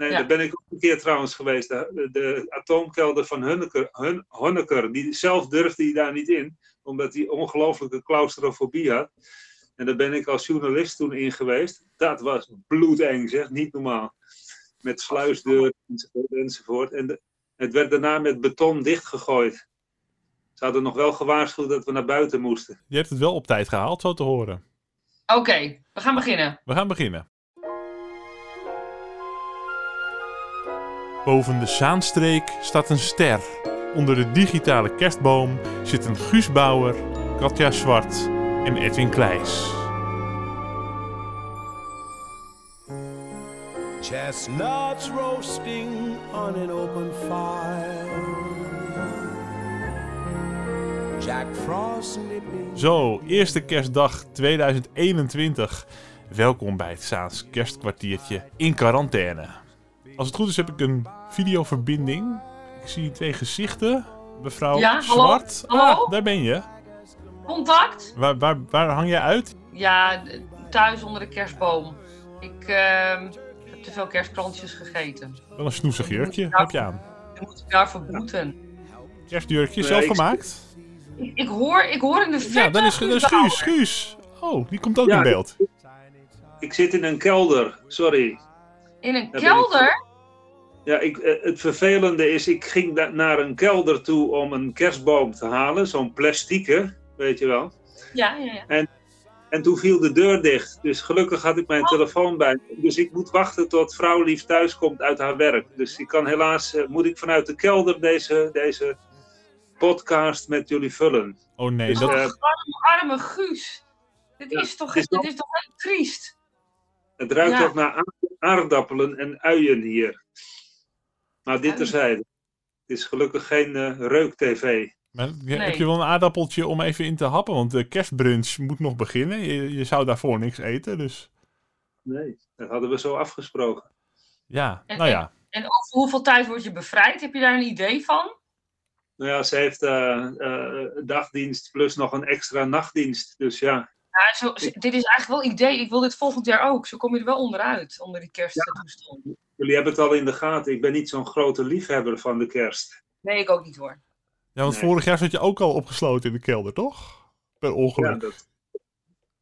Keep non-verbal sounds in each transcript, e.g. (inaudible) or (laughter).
Nee, daar ben ik ook een keer trouwens geweest. De, de atoomkelder van Honecker, Hun, Honecker, die zelf durfde hij daar niet in, omdat hij ongelooflijke claustrofobie had. En daar ben ik als journalist toen in geweest. Dat was bloedeng, zeg, niet normaal. Met sluisdeuren enzovoort. enzovoort. En de, het werd daarna met beton dichtgegooid. Ze hadden nog wel gewaarschuwd dat we naar buiten moesten. Je hebt het wel op tijd gehaald, zo te horen. Oké, we gaan beginnen. We gaan beginnen. Boven de Zaanstreek staat een ster. Onder de digitale kerstboom zitten Guus Bauer, Katja Zwart en Edwin Kleijs. Chestnuts roasting on an open fire. Jack Frost nipping. Zo, eerste kerstdag 2021. Welkom bij het Zaans kerstkwartiertje in quarantaine. Als het goed is heb ik een videoverbinding. Ik zie twee gezichten. Mevrouw Ja, hallo? Zwart. Hallo? Ah, daar ben je. Contact? Waar, waar, waar hang jij uit? Ja, thuis onder de kerstboom. Ik ehm, heb te veel kerstkrantjes gegeten. Wel een snoezig jurkje heb je aan. Dan moet ik daarvoor boeten. Kerstjurkje, zelf ik- gemaakt? Ik, ik, hoor, ik hoor in de verte... Ja, dan is, dan is Guus. Oh, die komt ook Ja, in beeld. Ik zit in een kelder, sorry. In een kelder? Ja, ik, eh, het vervelende is, ik ging naar een kelder toe om een kerstboom te halen. Zo'n plastieke, weet je wel. Ja, ja, ja. En toen viel de deur dicht. Dus gelukkig had ik mijn telefoon bij. me. Dus ik moet wachten tot vrouw lief thuis komt uit haar werk. Dus ik kan helaas, eh, moet ik vanuit de kelder deze, deze podcast met jullie vullen. Oh nee, Dus, dat, eh, Arme, arme Guus. Dit Ja, is toch, het is dit is toch heel triest? Het ruikt Ja. ook naar aard- aardappelen en uien hier. Maar dit Uien. terzijde. Het is gelukkig geen eh reuk-tv. maar, heb Nee. je wel een aardappeltje om even in te happen? Want de kerstbrunch moet nog beginnen. Je, je zou daarvoor niks eten, dus Nee, dat hadden we zo afgesproken. ja. En- Nou ja, En over hoeveel tijd word je bevrijd? Heb je daar een idee van? Nou ja, ze heeft eh, eh, dagdienst plus nog een extra nachtdienst. Dus ja, Ja, zo, dit is eigenlijk wel idee. Ik wil dit volgend jaar ook. Zo kom je er wel onderuit, onder die kersttoestand. Jullie hebben het al in de gaten. Ik ben niet zo'n grote liefhebber van de kerst. Nee, ik ook niet hoor. ja want Nee. vorig jaar zat je ook al opgesloten in de kelder, toch? Per Ja, ongeluk. dat,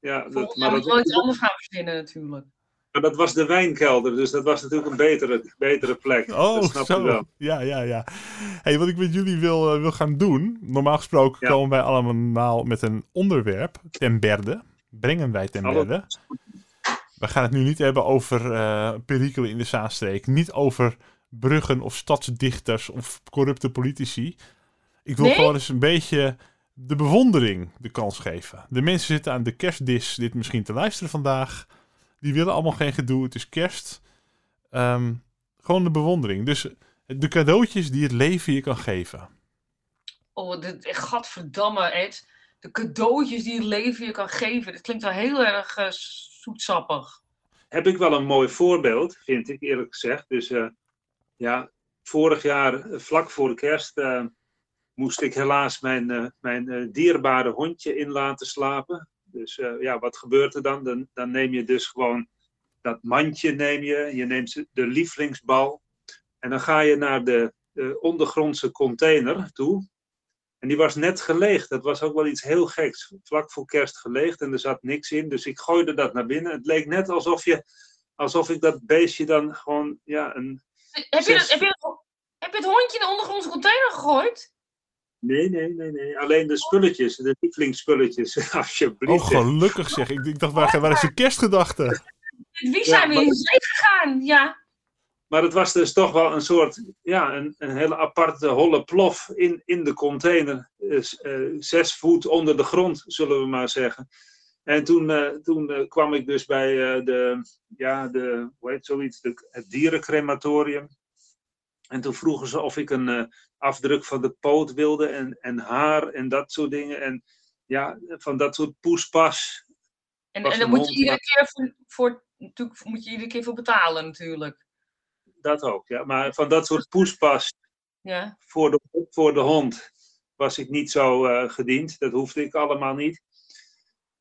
ja, dat, maar, je wel iets dat, anders gaan verzinnen natuurlijk. maar dat was de wijnkelder, dus dat was natuurlijk een betere, betere plek. Oh, dat snap je zo. wel. Ja, ja, ja. Hey, wat ik met jullie wil, eh, wil gaan doen. Normaal gesproken Ja. komen wij allemaal met een onderwerp ten berde. Brengen wij ten berde. We gaan het nu niet hebben over eh, perikelen in de Zaanstreek. Niet over bruggen of stadsdichters of corrupte politici. Ik wil Nee? gewoon eens een beetje de bewondering de kans geven. De mensen zitten aan de kerstdis dit misschien te luisteren vandaag. Die willen allemaal geen gedoe. Het is kerst. Ehm, gewoon de bewondering. Dus de cadeautjes die het leven je kan geven. Oh, dit, gadverdamme, Ed. De cadeautjes die het leven je kan geven. Dit klinkt wel heel erg eh, Heb ik wel een mooi voorbeeld, vind ik eerlijk gezegd. Dus eh, ja, vorig jaar, eh, vlak voor de kerst, eh, moest ik helaas mijn, mijn dierbare hondje in laten slapen. Dus ja, wat gebeurt er dan? dan? Dan neem je dus gewoon dat mandje, neem je, je neemt de lievelingsbal. En dan ga je naar de ondergrondse container toe. En die was net geleegd. Dat was ook wel iets heel geks. Vlak voor kerst geleegd en er zat niks in. Dus ik gooide dat naar binnen. Het leek net alsof, je, alsof ik dat beestje dan gewoon, ja, een... Heb je, heb, je het, heb je het hondje in de ondergrondse container gegooid? Nee, nee, nee, nee. Alleen de spulletjes, de lievelingsspulletjes, (laughs) alsjeblieft. Oh, gelukkig zeg. Ik, ik dacht, waar, waar is de kerstgedachte? Met wie Ja, zijn we in zee gegaan? Ja. Maar het was dus toch wel een soort, ja, een, een hele aparte holle plof in, in de container. Eh, s- eh, zes voet onder de grond, zullen we maar zeggen. En toen, eh, toen eh, kwam ik dus bij de, ja, de, hoe heet zoiets, de, het dierencrematorium. En toen vroegen ze of ik een afdruk van de poot wilde en, en haar en dat soort dingen. En ja, van dat soort poespas. En, en dan moet je iedere keer voor, voor, natuurlijk moet je iedere keer voor betalen natuurlijk. Dat ook, ja. Maar van dat soort poespas Ja. voor de, voor de hond was ik niet zo eh, gediend. Dat hoefde ik allemaal niet.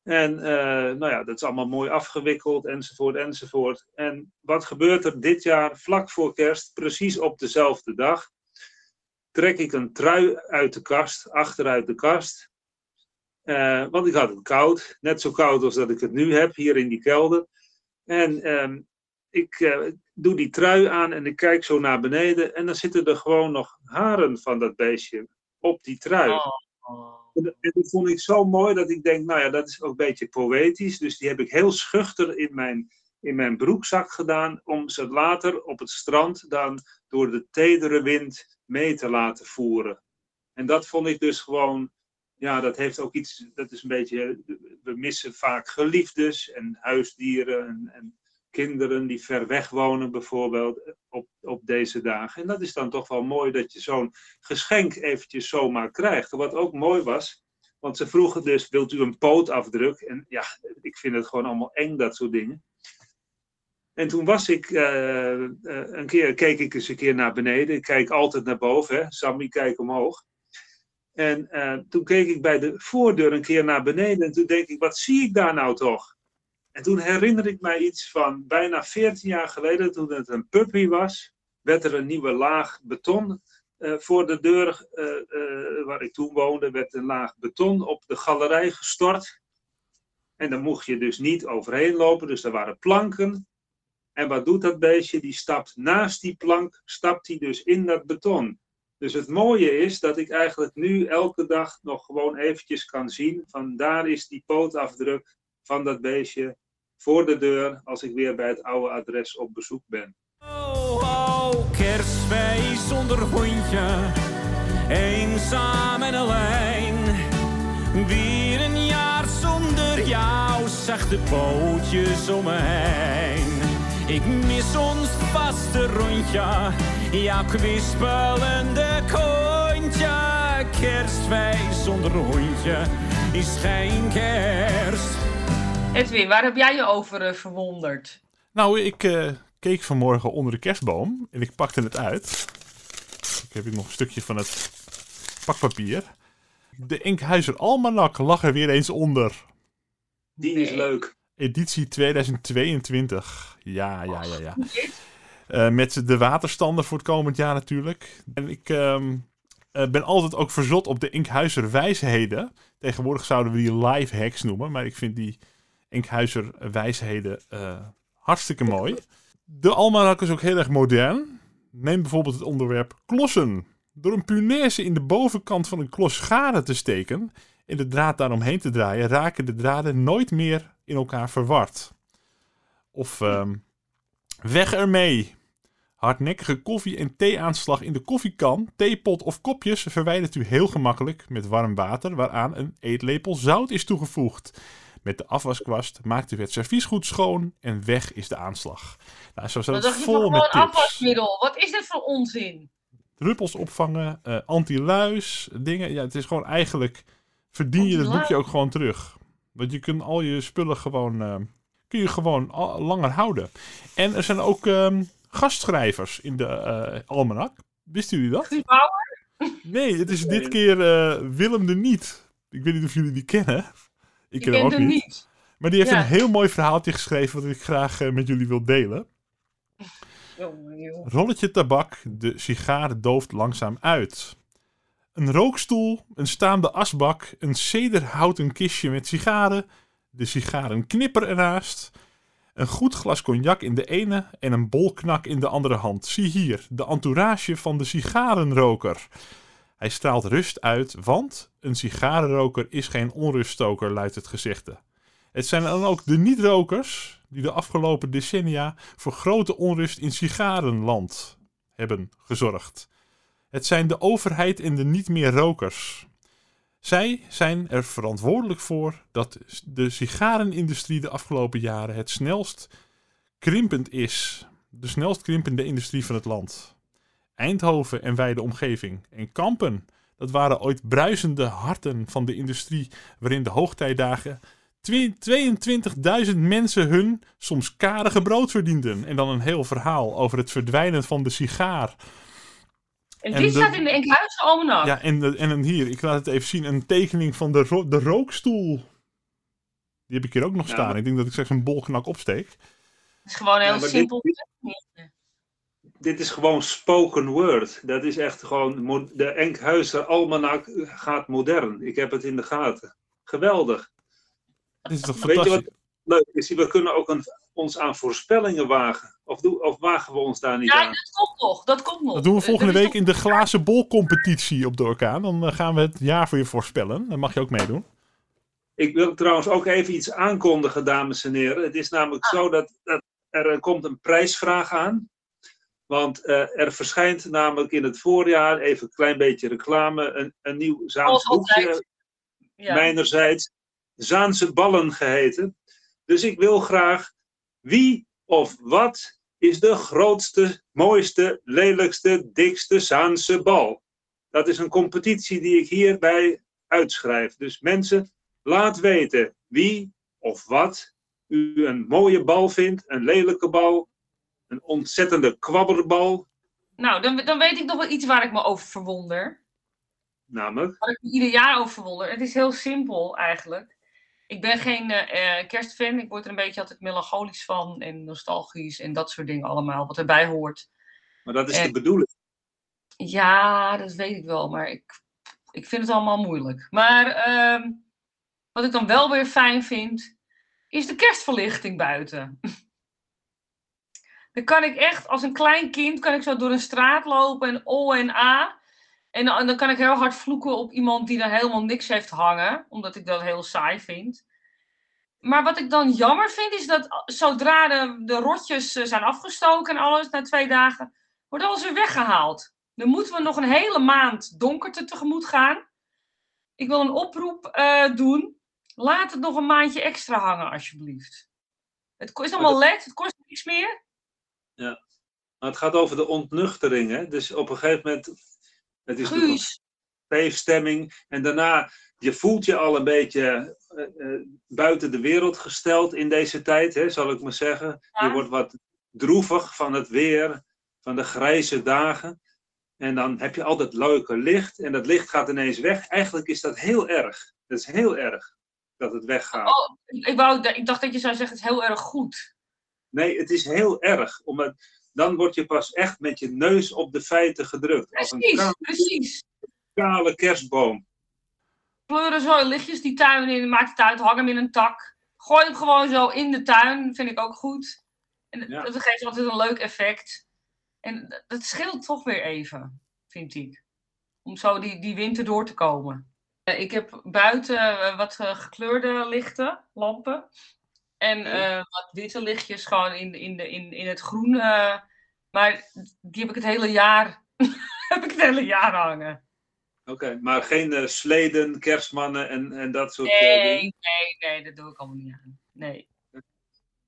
En eh, nou ja, dat is allemaal mooi afgewikkeld, enzovoort, enzovoort. En wat gebeurt er dit jaar, vlak voor kerst, precies op dezelfde dag? Trek ik een trui uit de kast, achteruit de kast. Eh, want ik had het koud, net zo koud als dat ik het nu heb, hier in die kelder. En ehm, ik doe die trui aan en ik kijk zo naar beneden. En dan zitten er gewoon nog haren van dat beestje op die trui. Oh. En dat- en dat vond ik zo mooi dat ik denk, nou ja, dat is ook een beetje poëtisch. Dus die heb ik heel schuchter in mijn, in mijn broekzak gedaan. Om ze later op het strand dan door de tedere wind mee te laten voeren. En dat vond ik dus gewoon, ja, dat heeft ook iets, dat is een beetje, we missen vaak geliefdes en huisdieren en, en kinderen die ver weg wonen bijvoorbeeld op, op deze dagen. En dat is dan toch wel mooi dat je zo'n geschenk eventjes zomaar krijgt. Wat ook mooi was, want ze vroegen dus, wilt u een pootafdruk? En ja, ik vind het gewoon allemaal eng, dat soort dingen. En toen was ik, eh, eh, een keer, keek ik eens een keer naar beneden. Ik kijk altijd naar boven, hè. Sammy, kijk omhoog. En eh, toen keek ik bij de voordeur een keer naar beneden. En toen denk ik, wat zie ik daar nou toch? En toen herinner ik mij iets van bijna 14 jaar geleden, toen het een puppy was, werd er een nieuwe laag beton eh, voor de deur eh, eh, waar ik toen woonde, werd een laag beton op de galerij gestort. En daar mocht je dus niet overheen lopen, dus er waren planken. En wat doet dat beestje? Die stapt naast die plank, stapt hij dus in dat beton. Dus het mooie is dat ik eigenlijk nu elke dag nog gewoon eventjes kan zien van daar is die pootafdruk van dat beestje voor de deur als ik weer bij het oude adres op bezoek ben. Oh, oh, kerstfeest zonder hondje, eenzaam en alleen. Weer een jaar zonder jou, zachte pootjes om me. Ik mis ons vaste rondje, jouw kwispelende kontje. Kerstfeest zonder hondje is geen kerst. Edwin, waar heb jij je over eh, verwonderd? Nou, ik eh, keek vanmorgen onder de kerstboom en ik pakte het uit. Ik heb hier nog een stukje van het pakpapier. De Enkhuizer Almanak lag er weer eens onder. Die is leuk. Editie 2022. Ja, ja, ja, ja. Eh, met de waterstanden voor het komend jaar natuurlijk. En ik ehm, eh, ben altijd ook verzot op de Enkhuizer wijsheden. Tegenwoordig zouden we die live hacks noemen, maar ik vind die Enkhuizer wijsheden eh, hartstikke mooi. De almanak is ook heel erg modern. Neem bijvoorbeeld het onderwerp klossen. Door een punaise in de bovenkant van een klos schade te steken en de draad daaromheen te draaien, raken de draden nooit meer in elkaar verward. Of ehm, weg ermee. Hardnekkige koffie- en theeaanslag in de koffiekan, theepot of kopjes verwijdert u heel gemakkelijk met warm water waaraan een eetlepel zout is toegevoegd. Met de afwaskwast maakt u het servies goed schoon en weg is de aanslag. Nou, zo staat het vol gewoon met tips. afwasmiddel. Wat is dit voor onzin? Druppels opvangen, eh, anti-luis, dingen. Ja, het is gewoon eigenlijk verdien je het boekje ook gewoon terug. Want je kunt al je spullen gewoon, eh, kun je gewoon langer houden. En er zijn ook ehm, gastschrijvers in de eh almanak. Wisten jullie dat? Nee, het is dit keer eh, Willem de Niet. Ik weet niet of jullie die kennen. Ik Ik ken hem ook niet. niet. Maar die heeft Ja. een heel mooi verhaaltje geschreven wat ik graag eh, met jullie wil delen. (laughs) Joh. Rolletje tabak, de sigaar dooft langzaam uit. Een rookstoel, een staande asbak, een cederhouten kistje met sigaren, de sigarenknipper ernaast, een goed glas cognac in de ene en een bolknak in de andere hand. Zie hier, de entourage van de sigarenroker. Hij straalt rust uit, want een sigarenroker is geen onruststoker, luidt het gezegde. Het zijn dan ook de niet-rokers die de afgelopen decennia voor grote onrust in sigarenland hebben gezorgd. Het zijn de overheid en de niet meer rokers. Zij zijn er verantwoordelijk voor dat de sigarenindustrie de afgelopen jaren het snelst krimpend is. De snelst krimpende industrie van het land. Eindhoven en wijde omgeving. En Kampen, dat waren ooit bruisende harten van de industrie, waarin de hoogtijdagen 22.000 mensen hun soms karige brood verdienden. En dan een heel verhaal over het verdwijnen van de sigaar. En, de- staat in de Enkhuizen Almanak. Ja, en, de- en een hier, ik laat het even zien, een tekening van de, ro- de rookstoel. Die heb ik hier ook nog Ja, staan. maar- Ik denk dat ik straks een bolknak opsteek. Het is gewoon een heel simpel. Dit is gewoon spoken word. Dat is echt gewoon. De Enkhuizer Almanak gaat modern. Ik heb het in de gaten. Geweldig. Dit is toch Weet je wat fantastisch? leuk is? We kunnen ook een, ons aan voorspellingen wagen. Of, doen, of wagen we ons daar niet Ja, aan? dat komt nog. Dat komt nog. Dat doen we Eh, volgende week in de glazen bolcompetitie op de orkaan. Dan eh, gaan we het jaar voor je voorspellen. Dan mag je ook meedoen. Ik wil trouwens ook even iets aankondigen, dames en heren. Het is namelijk zo dat, dat er eh, komt een prijsvraag aan. Want eh, er verschijnt namelijk in het voorjaar, even een klein beetje reclame, een, een nieuw Zaans Zoals altijd. boekje, Ja. mijnerzijds, Zaanse ballen geheten. Dus ik wil graag, wie of wat is de grootste, mooiste, lelijkste, dikste Zaanse bal? Dat is een competitie die ik hierbij uitschrijf. Dus mensen, laat weten wie of wat u een mooie bal vindt, een lelijke bal, een ontzettende kwabberbal, Nou, dan, dan weet ik nog wel iets waar ik me over verwonder. namelijk. Waar ik me ieder jaar over verwonder. Het is heel simpel eigenlijk. Ik ben geen eh, eh, kerstfan. Ik word er een beetje altijd melancholisch van. En nostalgisch en dat soort dingen allemaal. Wat erbij hoort. Maar dat is de bedoeling. Ja, dat weet ik wel. Maar ik, ik vind het allemaal moeilijk. Maar ehm, wat ik dan wel weer fijn vind. Is de kerstverlichting buiten. (laughs) Dan kan ik echt, als een klein kind, kan ik zo door een straat lopen en O en A. En dan, dan kan ik heel hard vloeken op iemand die daar helemaal niks heeft hangen. Omdat ik dat heel saai vind. Maar wat ik dan jammer vind, is dat zodra de, de rotjes eh, zijn afgestoken en alles, na twee dagen, wordt alles weer weggehaald. Dan moeten we nog een hele maand donkerte tegemoet gaan. Ik wil een oproep eh, doen. Laat het nog een maandje extra hangen, alsjeblieft. Het is allemaal led, het kost niks meer. Maar het gaat over de ontnuchtering. Hè? Dus op een gegeven moment. Het is een feeststemming. En daarna, je voelt je al een beetje eh, eh, buiten de wereld gesteld in deze tijd, hè, zal ik maar zeggen. Ja. Je wordt wat droevig van het weer, van de grijze dagen. En dan heb je al dat leuke licht. En dat licht gaat ineens weg. Eigenlijk is dat heel erg. Dat is heel erg dat het weggaat. Oh, ik, ik wou, ik dacht dat je zou zeggen, het is heel erg goed. Nee, het is heel erg. Omdat dan word je pas echt met je neus op de feiten gedrukt. Als een Precies, kale, precies. kale kerstboom. Kleuren zo lichtjes die tuin in, maakt het uit, hang hem in een tak. Gooi hem gewoon zo in de tuin, vind ik ook goed. En dat- Ja. dat geeft altijd een leuk effect. En dat- dat scheelt toch weer even, vind ik. Om zo die, die winter door te komen. Eh, Ik heb buiten eh, wat eh, gekleurde lichten, lampen. En eh, wat witte lichtjes gewoon in, in, de, in, in het groen. eh, maar die heb ik het hele jaar, (laughs) heb ik het hele jaar hangen. Oké, maar geen eh, sleden, kerstmannen en, en dat soort eh, dingen. Nee, nee, nee, dat doe ik allemaal niet aan. Nee.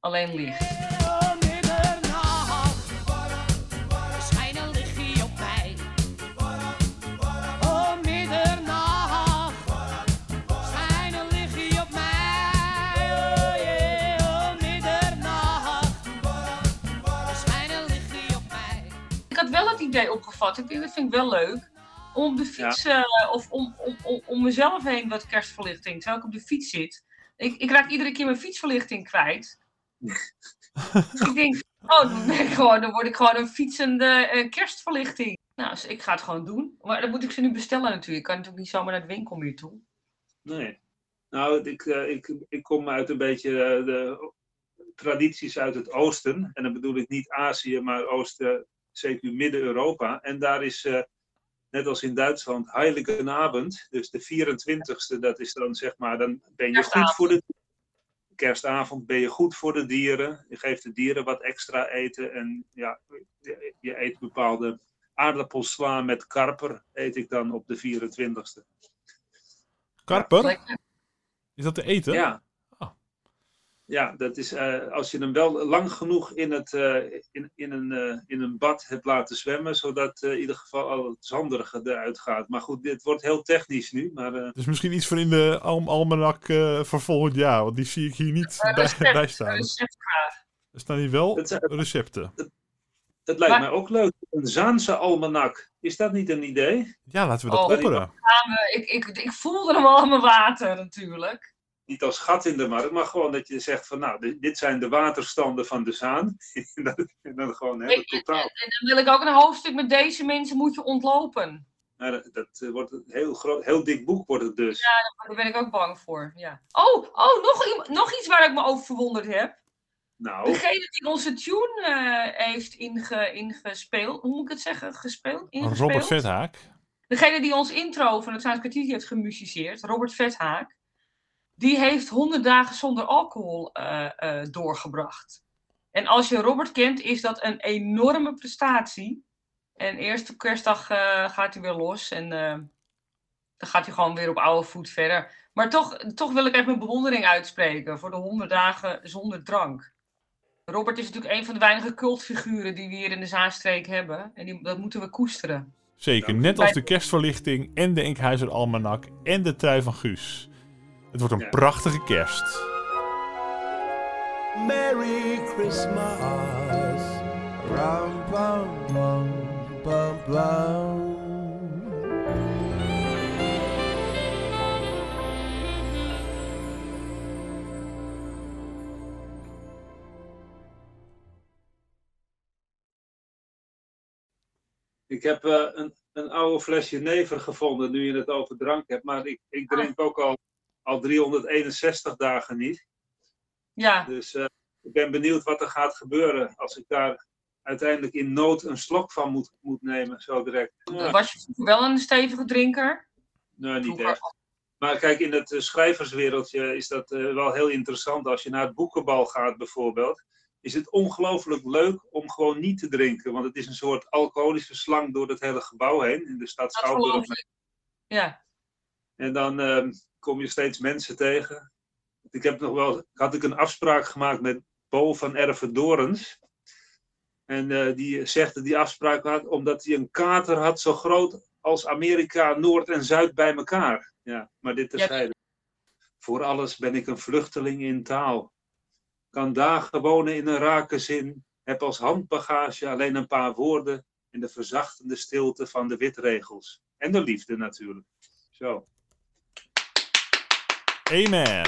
Alleen licht. Opgevat, ik denk, dat vind ik wel leuk. Om de fiets, eh, of om, om, om, om mezelf heen wat kerstverlichting, terwijl ik op de fiets zit. Ik, ik raak iedere keer mijn fietsverlichting kwijt. dus (laughs) ik denk, oh, dan, ben ik gewoon, dan word ik gewoon een fietsende eh, kerstverlichting. Nou, dus ik ga het gewoon doen. Maar dan moet ik ze nu bestellen natuurlijk. Ik kan natuurlijk niet zomaar naar de winkel meer toe. Nee. Nou, ik, eh, ik, ik kom uit een beetje de tradities uit het oosten. En dan bedoel ik niet Azië, maar oosten, zeker Midden-Europa. En daar is, eh, net als in Duitsland, Heilige Avond. Dus de 24ste, dat is dan zeg maar, dan ben je goed voor de kerstavond ben je goed voor de dieren. Je geeft de dieren wat extra eten. En ja, je, eet bepaalde aardappelsla met karper, eet ik dan op de 24ste. Karper? Is dat te eten? Ja. Ja, dat is eh, als je hem wel lang genoeg in, het, eh, in, in, een, eh, in een bad hebt laten zwemmen, zodat eh, in ieder geval al het zanderige eruit gaat. Maar goed, dit wordt heel technisch nu. Maar Dus misschien iets voor in de Alm Almanak eh voor volgend jaar. Want die zie ik hier niet bij, recept, bij een staan. Er staan hier wel het, recepten. het lijkt Maar- mij ook leuk. Een Zaanse almanak. Is dat niet een idee? Ja, laten we dat Oh. opperen. ik, ik, ik voelde hem al aan mijn water natuurlijk. Niet als gat in de markt, maar gewoon dat je zegt van nou, dit, zijn de waterstanden van de Zaan. (laughs) en, dan, en dan gewoon heel totaal. En dan wil ik ook een hoofdstuk met deze mensen moet je ontlopen. Nou, dat dat, eh, wordt een heel, groot, heel dik boek wordt het dus. Daar ben ik ook bang voor. Ja. Oh, oh nog, iets waar ik me over verwonderd heb. Nou, Degene die onze tune eh, heeft inge, ingespeeld, hoe moet ik het zeggen? Gespeeld? Ingespeeld? Robert Vethaak. Degene die ons intro van het Saans kwartier heeft gemusiceerd, Robert Vethaak, die heeft 100 dagen zonder alcohol eh, eh, doorgebracht. En als je Robert kent, is dat een enorme prestatie. En eerste kerstdag eh, gaat hij weer los en eh, dan gaat hij gewoon weer op oude voet verder. Maar toch, toch wil ik echt mijn bewondering uitspreken voor de 100 dagen zonder drank. Robert is natuurlijk een van de weinige cultfiguren die we hier in de Zaanstreek hebben. En die, dat moeten we koesteren. Zeker, net als de kerstverlichting en de Enkhuizer Almanak en de trui van Guus. Het wordt een Ja. prachtige kerst. Merry Christmas. Rum, bum, bum, bum, bum. ik heb eh, een, een oude flesje never gevonden nu je het over drank hebt. Maar ik, ik drink ook al, al 361 dagen niet. Ja, Dus eh, ik ben benieuwd wat er gaat gebeuren als ik daar uiteindelijk in nood een slok van moet, moet nemen, zo direct. Ja, was je wel een stevige drinker? nee, niet echt. Maar kijk, in het eh, schrijverswereldje is dat eh, wel heel interessant. Als je naar het boekenbal gaat bijvoorbeeld, is het ongelooflijk leuk om gewoon niet te drinken. Want het is een soort alcoholische slang door het hele gebouw heen in de stad Schouwburg. Ja, En dan ehm, kom je steeds mensen tegen. Ik heb nog wel, had ik een afspraak gemaakt met Bo van Ervedorens. En eh, die zegt dat die afspraak had omdat hij een kater had zo groot als Amerika, Noord en Zuid bij elkaar. Ja, maar dit terzijde. Voor alles ben ik een vluchteling in taal. Kan dagen wonen in een rake zin. Heb als handbagage alleen een paar woorden. In de verzachtende stilte van de witregels. En de liefde natuurlijk. Zo. Amen.